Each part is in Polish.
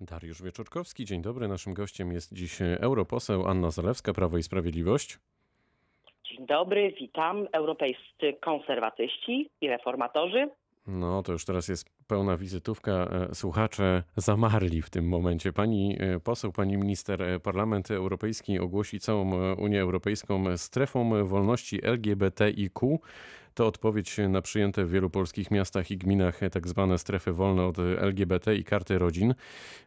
Dariusz Wieczorkowski, dzień dobry. Naszym gościem jest dziś europoseł Anna Zalewska, Prawo i Sprawiedliwość. Dzień dobry, witam. Europejscy konserwatyści i reformatorzy. No, to już teraz jest pełna wizytówka. E, słuchacze zamarli w tym momencie. Pani e, poseł, pani minister, e, Parlament Europejski ogłosi całą Unię Europejską strefą wolności LGBTIQ. To odpowiedź na przyjęte w wielu polskich miastach i gminach tak zwane strefy wolne od LGBT i karty rodzin.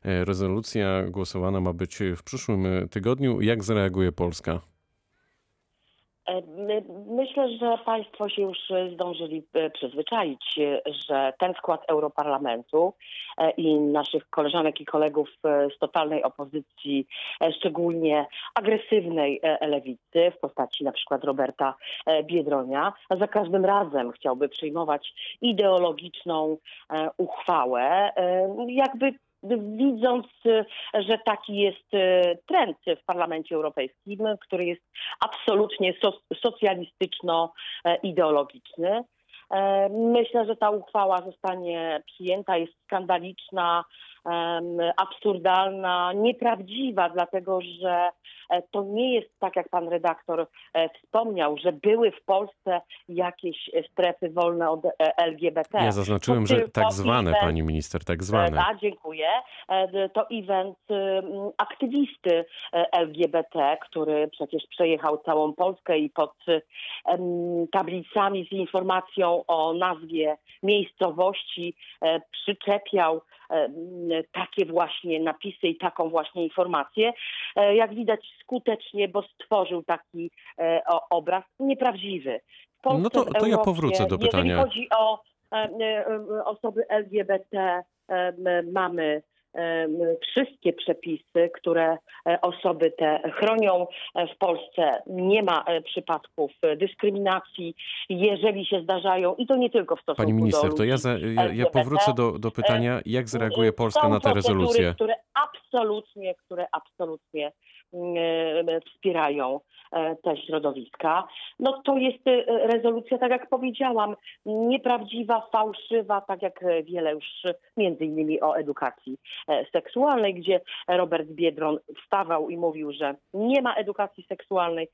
Rezolucja głosowana ma być w przyszłym tygodniu. Jak zareaguje Polska? E, myślę, że Państwo się już zdążyli e, przyzwyczaić, e, że ten skład Europarlamentu i naszych koleżanek i kolegów z totalnej opozycji, szczególnie agresywnej lewicy w postaci na przykład Roberta Biedronia, za każdym razem chciałby przyjmować ideologiczną uchwałę, jakby widząc, że taki jest y, trend w Parlamencie Europejskim, który jest absolutnie socjalistyczno-ideologiczny. E, myślę, że ta uchwała zostanie przyjęta, jest skandaliczna, absurdalna, nieprawdziwa, dlatego że e, to nie jest tak, jak pan redaktor e, wspomniał, że były w Polsce jakieś strefy wolne od LGBT. Ja zaznaczyłem, że tak zwane, event, pani minister, tak zwane. A, dziękuję. To event aktywisty LGBT, który przecież przejechał całą Polskę i pod tablicami z informacją o nazwie miejscowości przyczepiał takie właśnie napisy i taką właśnie informację. E, jak widać skutecznie, bo stworzył taki e, obraz nieprawdziwy. no to, to ja powrócę do pytania. Jeżeli chodzi o e, osoby LGBT, mamy wszystkie przepisy, które e, osoby te chronią. E, w Polsce nie ma e, przypadków dyskryminacji, jeżeli się zdarzają i to nie tylko w stosunku Pani minister, do to ja, za, ja, ja powrócę do, do pytania, jak zareaguje Polska na tę rezolucję? które absolutnie, które absolutnie wspierają te środowiska. No to jest rezolucja, tak jak powiedziałam, nieprawdziwa, fałszywa, tak jak wiele już między innymi o edukacji E, seksualnej, gdzie Robert Biedron wstawał i mówił, że nie ma edukacji seksualnej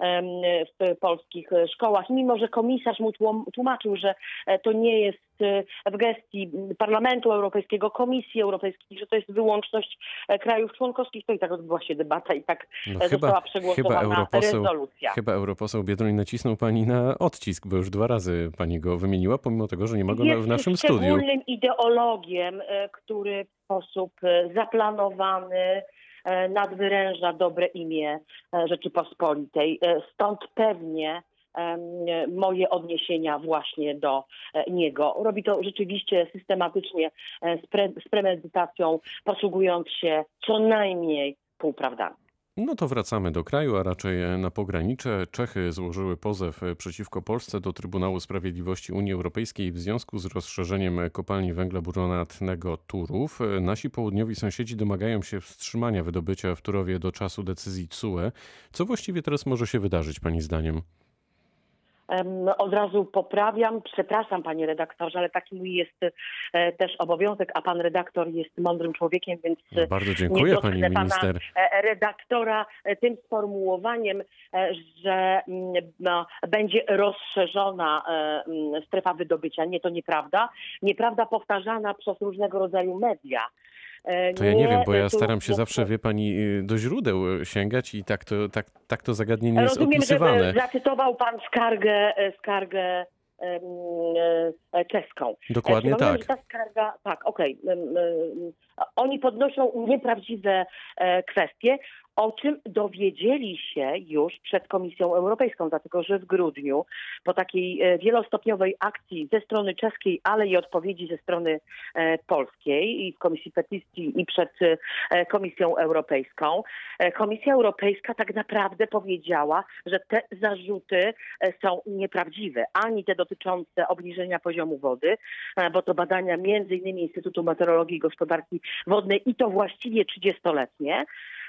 w polskich szkołach, mimo że komisarz mu tłumaczył, że e, to nie jest e, w gestii Parlamentu Europejskiego, Komisji Europejskiej, że to jest wyłączność krajów członkowskich, to i tak odbyła się debata i tak no została chyba, przegłosowana chyba europoseł, rezolucja. Chyba europoseł Biedroń nacisnął pani na odcisk, bo już dwa razy pani go wymieniła, pomimo tego, że nie ma go w naszym studiu. Jest szczególnym ideologiem, który sposób e, zaplanowany e, nadwyręża dobre imię e, Rzeczypospolitej. Stąd pewnie moje odniesienia właśnie do niego. Robi to rzeczywiście systematycznie, z premedytacją, posługując się co najmniej półprawdami. No to wracamy do kraju, a raczej na pogranicze. Czechy złożyły pozew przeciwko Polsce do Trybunału Sprawiedliwości Unii Europejskiej w związku z rozszerzeniem kopalni węgla brunatnego Turów. Nasi południowi sąsiedzi domagają się wstrzymania wydobycia w Turowie do czasu decyzji TSUE. Co właściwie teraz może się wydarzyć, Pani zdaniem? Od razu poprawiam. Przepraszam, panie redaktorze, ale taki mój jest e, też obowiązek, a pan redaktor jest mądrym człowiekiem, więc no, bardzo dziękuję pani minister. E, redaktora e, tym sformułowaniem, że mm, no, będzie rozszerzona mm, strefa wydobycia. Nie, to nieprawda. Nieprawda powtarzana przez różnego rodzaju media. E, to ja nie, wiem, bo ja staram się zawsze, wie pani, y, do źródeł sięgać i tak to, tak, tak to zagadnienie jest opisywane. Rozumiem, zacytował pan skargę, e, skargę e, czeską. Dokładnie tak. Ta skarga, tak, okej. Okay. Oni podnoszą nieprawdziwe kwestie o czym dowiedzieli się już przed Komisją Europejską, dlatego że w grudniu po takiej e, wielostopniowej akcji ze strony czeskiej, ale i odpowiedzi ze strony e, polskiej i w Komisji Petycji i przed e, Komisją Europejską, Komisja Europejska tak naprawdę powiedziała, że te zarzuty są nieprawdziwe, ani te dotyczące obniżenia poziomu wody, bo to badania między innymi Instytutu Meteorologii i Gospodarki wodnej i to właściwie 30-letnie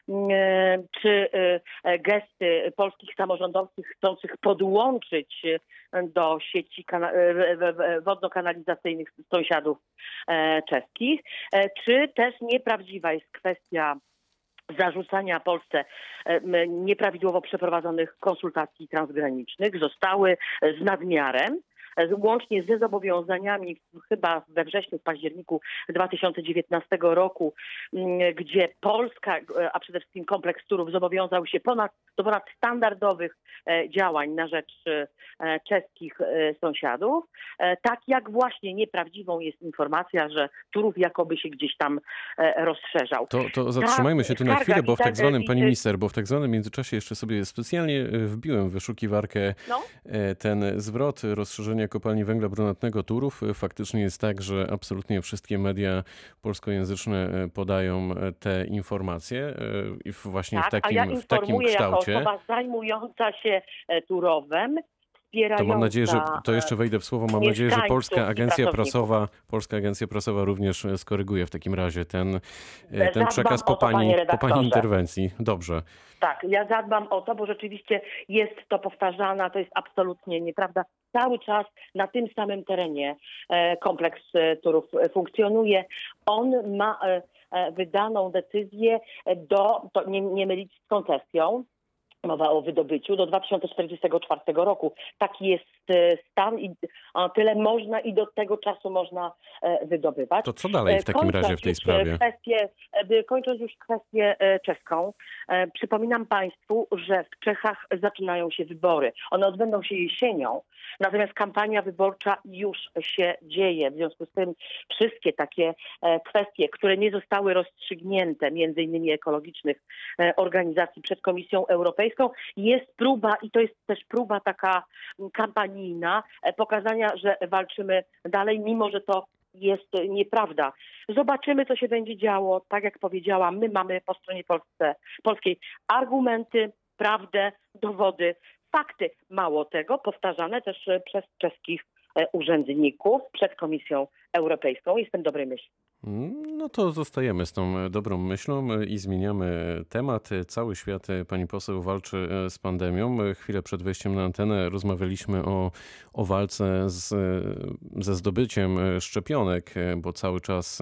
e, czy e, gesty polskich samorządowców chcących podłączyć e, do sieci e, wodno-kanalizacyjnych sąsiadów e, czeskich, e, czy też nieprawdziwa jest kwestia zarzucania Polsce e, nieprawidłowo przeprowadzonych konsultacji transgranicznych? Zostały e, z nadmiarem. Łącznie ze zobowiązaniami chyba we wrześniu, w październiku 2019 roku, m, gdzie Polska, e, a przede wszystkim kompleks Turów zobowiązał się ponad, do ponad standardowych e, działań na rzecz e, czeskich sąsiadów. Tak jak właśnie nieprawdziwą jest informacja, że Turów jakoby się gdzieś tam rozszerzał. To, to zatrzymajmy się tu na chwilę, bo w tak- zwanym, pani minister, bo w tak zwanym międzyczasie jeszcze sobie specjalnie wbiłem w wyszukiwarkę No. ten zwrot rozszerzenia kopalni węgla brunatnego Turów. E, Faktycznie jest tak, że absolutnie wszystkie media polskojęzyczne e, podają e, te informacje i w- właśnie w Tak, takim, a ja w takim informuję jako kształcie. osoba zajmująca się e, Turowem, To wspierająca... mam nadzieję, że to jeszcze wejdę w słowo. Mam nadzieję, że Polska Agencja. Prasowa, Polska Agencja Prasowa również skoryguje w takim razie ten, e, ten Zadbam przekaz po to, pani, po pani interwencji. Dobrze. Tak, ja zadbam o to, bo rzeczywiście jest to powtarzane, to jest absolutnie nieprawda. Cały czas na tym samym terenie e, kompleks e, Turów funkcjonuje. On ma wydaną decyzję do, to nie, nie mylić z koncesją, mowa o wydobyciu, do 2044 roku. Taki jest stan i a, tyle można i do tego czasu można e, wydobywać. To co dalej w takim Kończąc razie w tej e, sprawie? Kwestię, e, kończąc już kwestię e, czeską, e, przypominam Państwu, że w Czechach zaczynają się wybory. One odbędą się jesienią, natomiast kampania wyborcza już się dzieje. W związku z tym wszystkie takie e, kwestie, które nie zostały rozstrzygnięte, między innymi ekologicznych e, organizacji przed Komisją Europejską, jest próba i to jest też próba taka m, kampanijna e, pokazania, że walczymy dalej, mimo że to jest nieprawda. Zobaczymy, co się będzie działo. Tak jak powiedziałam, my mamy po stronie Polsce, polskiej argumenty, prawdę, dowody, fakty. Mało tego, powtarzane też e, przez czeskich e, urzędników przed Komisją Europejską. Jestem dobrej myśli. No to zostajemy z tą e, dobrą myślą e, i zmieniamy temat. Cały świat, e, pani poseł, walczy z pandemią. Chwilę przed wejściem na antenę rozmawialiśmy o, o walce z, ze zdobyciem szczepionek, bo cały czas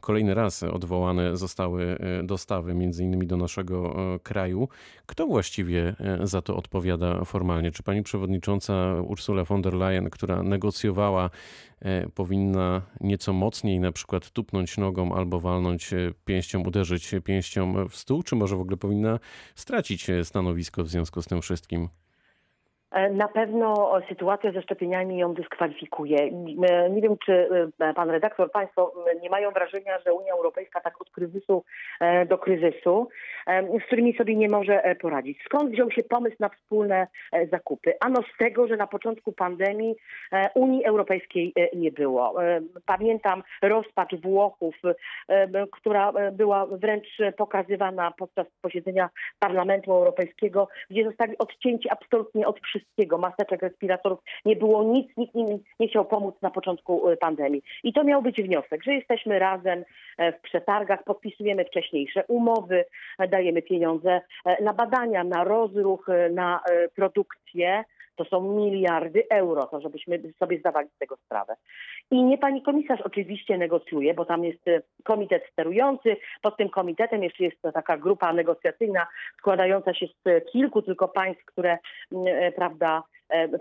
kolejny raz odwołane zostały dostawy, między innymi do naszego kraju. Kto właściwie za to odpowiada formalnie? Czy pani przewodnicząca Ursula von der Leyen, która negocjowała powinna nieco mocniej na przykład tupnąć nogą albo walnąć e, pięścią, uderzyć pięścią w stół, czy może w ogóle powinna stracić e, stanowisko w związku z tym wszystkim? E, Na pewno sytuacja ze szczepieniami ją dyskwalifikuje. E, Nie wiem, czy e, pan redaktor, państwo nie mają wrażenia, że Unia Europejska tak od kryzysu do kryzysu, z którymi sobie nie może poradzić. Skąd wziął się pomysł na wspólne zakupy? Ano z tego, że na początku pandemii Unii Europejskiej nie było. Pamiętam rozpacz Włochów, która była wręcz pokazywana podczas posiedzenia Parlamentu Europejskiego, gdzie zostali odcięci absolutnie od wszystkiego, maseczek, respiratorów, nie było nic, nikt im nie chciał pomóc na początku e, pandemii. I to miał być wniosek, że jesteśmy razem e, w przetargach, podpisujemy wcześniejsze umowy, e, dajemy pieniądze e, na badania, na rozruch, na produkcję. To są miliardy euro, to żebyśmy sobie zdawali z tego sprawę. I nie pani komisarz oczywiście negocjuje, bo tam jest e, komitet sterujący. Pod tym komitetem jeszcze jest taka grupa negocjacyjna składająca się z kilku tylko państw, które m, e, prawda,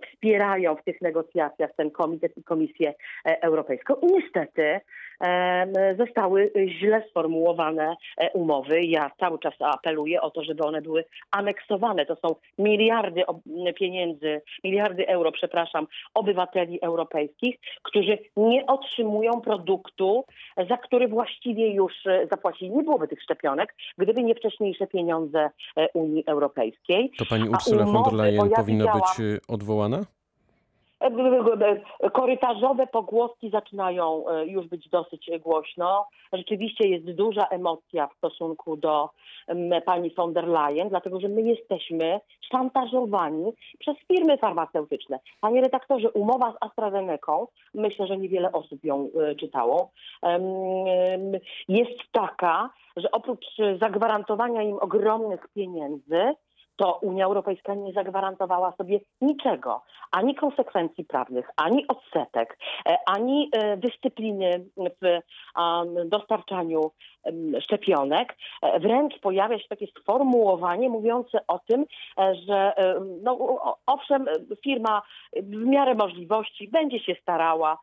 wspierają w tych negocjacjach ten komitet i Komisję e, Europejską. I niestety em, zostały źle sformułowane e, umowy. Ja cały czas apeluję o to, żeby one były aneksowane. To są miliardy pieniędzy, miliardy euro, przepraszam, obywateli europejskich, którzy nie otrzymują produktu, za który właściwie już e, zapłacili. Nie byłoby tych szczepionek, gdyby nie wcześniejsze pieniądze e, Unii Europejskiej. To pani Ursula von der Leyen ja powinna być e, odwołana? Korytarzowe pogłoski zaczynają e, już być dosyć głośno. Rzeczywiście jest duża emocja w stosunku do pani von der Leyen, dlatego że my jesteśmy szantażowani przez firmy farmaceutyczne. Panie redaktorze, umowa z AstraZeneką, myślę, że niewiele osób ją e, czytało, jest taka, że oprócz zagwarantowania im ogromnych pieniędzy, to Unia Europejska nie zagwarantowała sobie niczego, ani konsekwencji prawnych, ani odsetek, e, ani e, dyscypliny w dostarczaniu szczepionek. E, Wręcz pojawia się takie sformułowanie mówiące o tym, że no, owszem, firma w miarę możliwości będzie się starała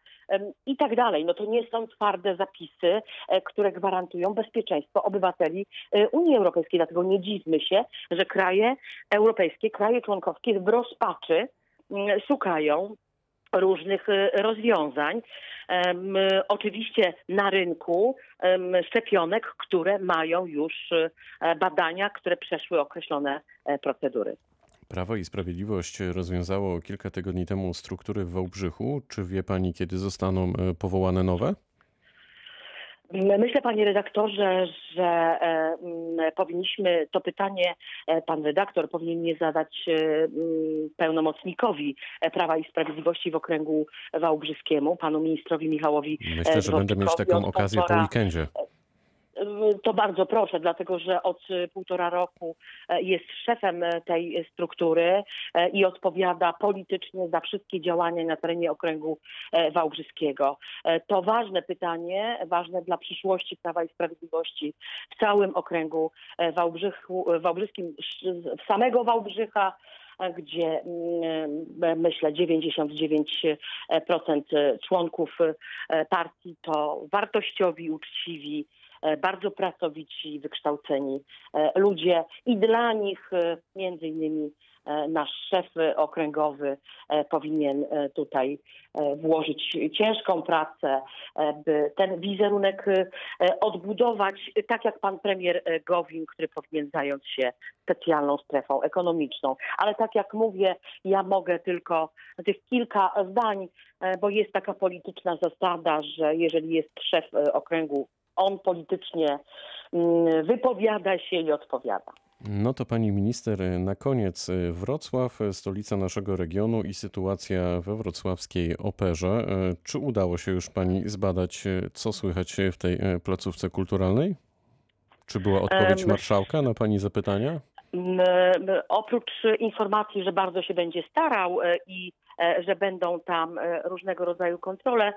i tak dalej. No to nie są twarde zapisy, które gwarantują bezpieczeństwo obywateli Unii Europejskiej. Dlatego nie dziwmy się, że kraje europejskie, kraje członkowskie w rozpaczy mm, szukają różnych e, rozwiązań. Em, Oczywiście na rynku szczepionek, które mają już e, badania, które przeszły określone e, procedury. Prawo i Sprawiedliwość rozwiązało kilka tygodni temu struktury w Wałbrzychu. Czy wie pani, kiedy zostaną e, powołane nowe? Myślę, panie redaktorze, że e, mm, powinniśmy to pytanie, e, pan redaktor powinien nie zadać e, mm, pełnomocnikowi Prawa i Sprawiedliwości w okręgu wałbrzyskiemu, panu ministrowi Michałowi Myślę, że będę mieć taką okazję po weekendzie. To bardzo proszę, dlatego że od e, półtora roku e, jest szefem e, tej struktury e, i odpowiada politycznie za wszystkie działania na terenie okręgu wałbrzyskiego. To ważne pytanie, ważne dla przyszłości Prawa i Sprawiedliwości w całym okręgu Wałbrzychu, w samego Wałbrzycha gdzie mm, myślę 99% członków partii to wartościowi, uczciwi, bardzo pracowici, wykształceni e, ludzie i dla nich e, między innymi e, nasz szef okręgowy e, powinien e, tutaj e, włożyć ciężką pracę, e, by ten wizerunek e, odbudować, e, tak jak pan premier e, Gowin, który powinien zająć się specjalną strefą ekonomiczną. Ale tak jak mówię, ja mogę tylko tych kilka zdań, e, bo jest taka polityczna zasada, że jeżeli jest szef e, okręgu, on politycznie mm, wypowiada się i odpowiada. No to pani minister, na koniec e, Wrocław, e, stolica naszego regionu i sytuacja we wrocławskiej operze. E, Czy udało się już pani zbadać, co słychać w tej placówce kulturalnej? Czy była odpowiedź marszałka na pani zapytania? Oprócz informacji, że bardzo się będzie starał e, i e, że będą tam e, różnego rodzaju kontrole,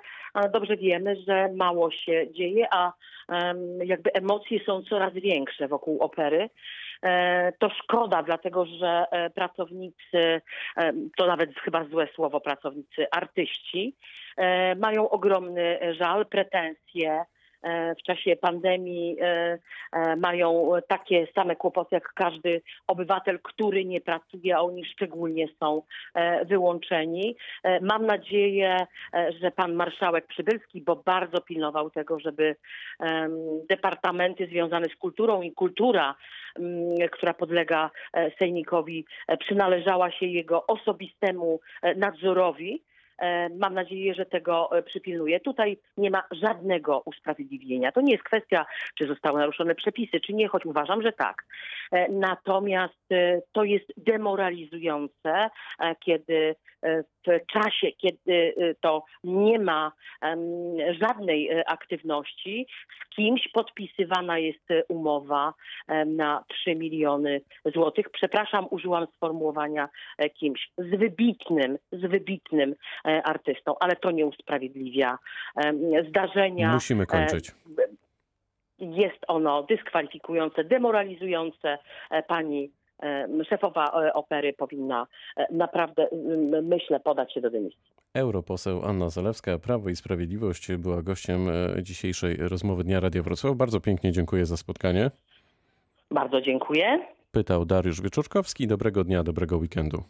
dobrze wiemy, że mało się dzieje, a jakby emocje są coraz większe wokół opery. To szkoda, dlatego że pracownicy, to nawet chyba złe słowo pracownicy, artyści, mają ogromny żal, pretensje w czasie pandemii e, e, mają takie same kłopoty jak każdy obywatel, który nie pracuje, a oni szczególnie są e, wyłączeni. E, Mam nadzieję, e, że pan marszałek Przybylski, bo bardzo pilnował tego, żeby departamenty związane z kulturą i kultura, która podlega e, sejmikowi, e, przynależała się jego osobistemu e, nadzorowi. E, Mam nadzieję, że tego e, przypilnuje. Tutaj nie ma żadnego usprawiedliwienia. To nie jest kwestia, czy zostały naruszone przepisy, czy nie, choć uważam, że tak. E, Natomiast to jest demoralizujące, kiedy w czasie, kiedy to nie ma żadnej aktywności, z kimś podpisywana jest umowa na 3 miliony złotych. Przepraszam, użyłam sformułowania kimś z wybitnym, z wybitnym artystą, ale to nie usprawiedliwia zdarzenia. Musimy kończyć. Jest ono dyskwalifikujące, demoralizujące. E, Pani e, szefowa e, opery powinna e, naprawdę, myślę, podać się do dymisji. Europoseł Anna Zalewska, Prawo i Sprawiedliwość, była gościem e, dzisiejszej rozmowy Dnia Radia Wrocław. Bardzo pięknie dziękuję za spotkanie. Bardzo dziękuję. Pytał Dariusz Wieczorkowski. Dobrego dnia, dobrego weekendu.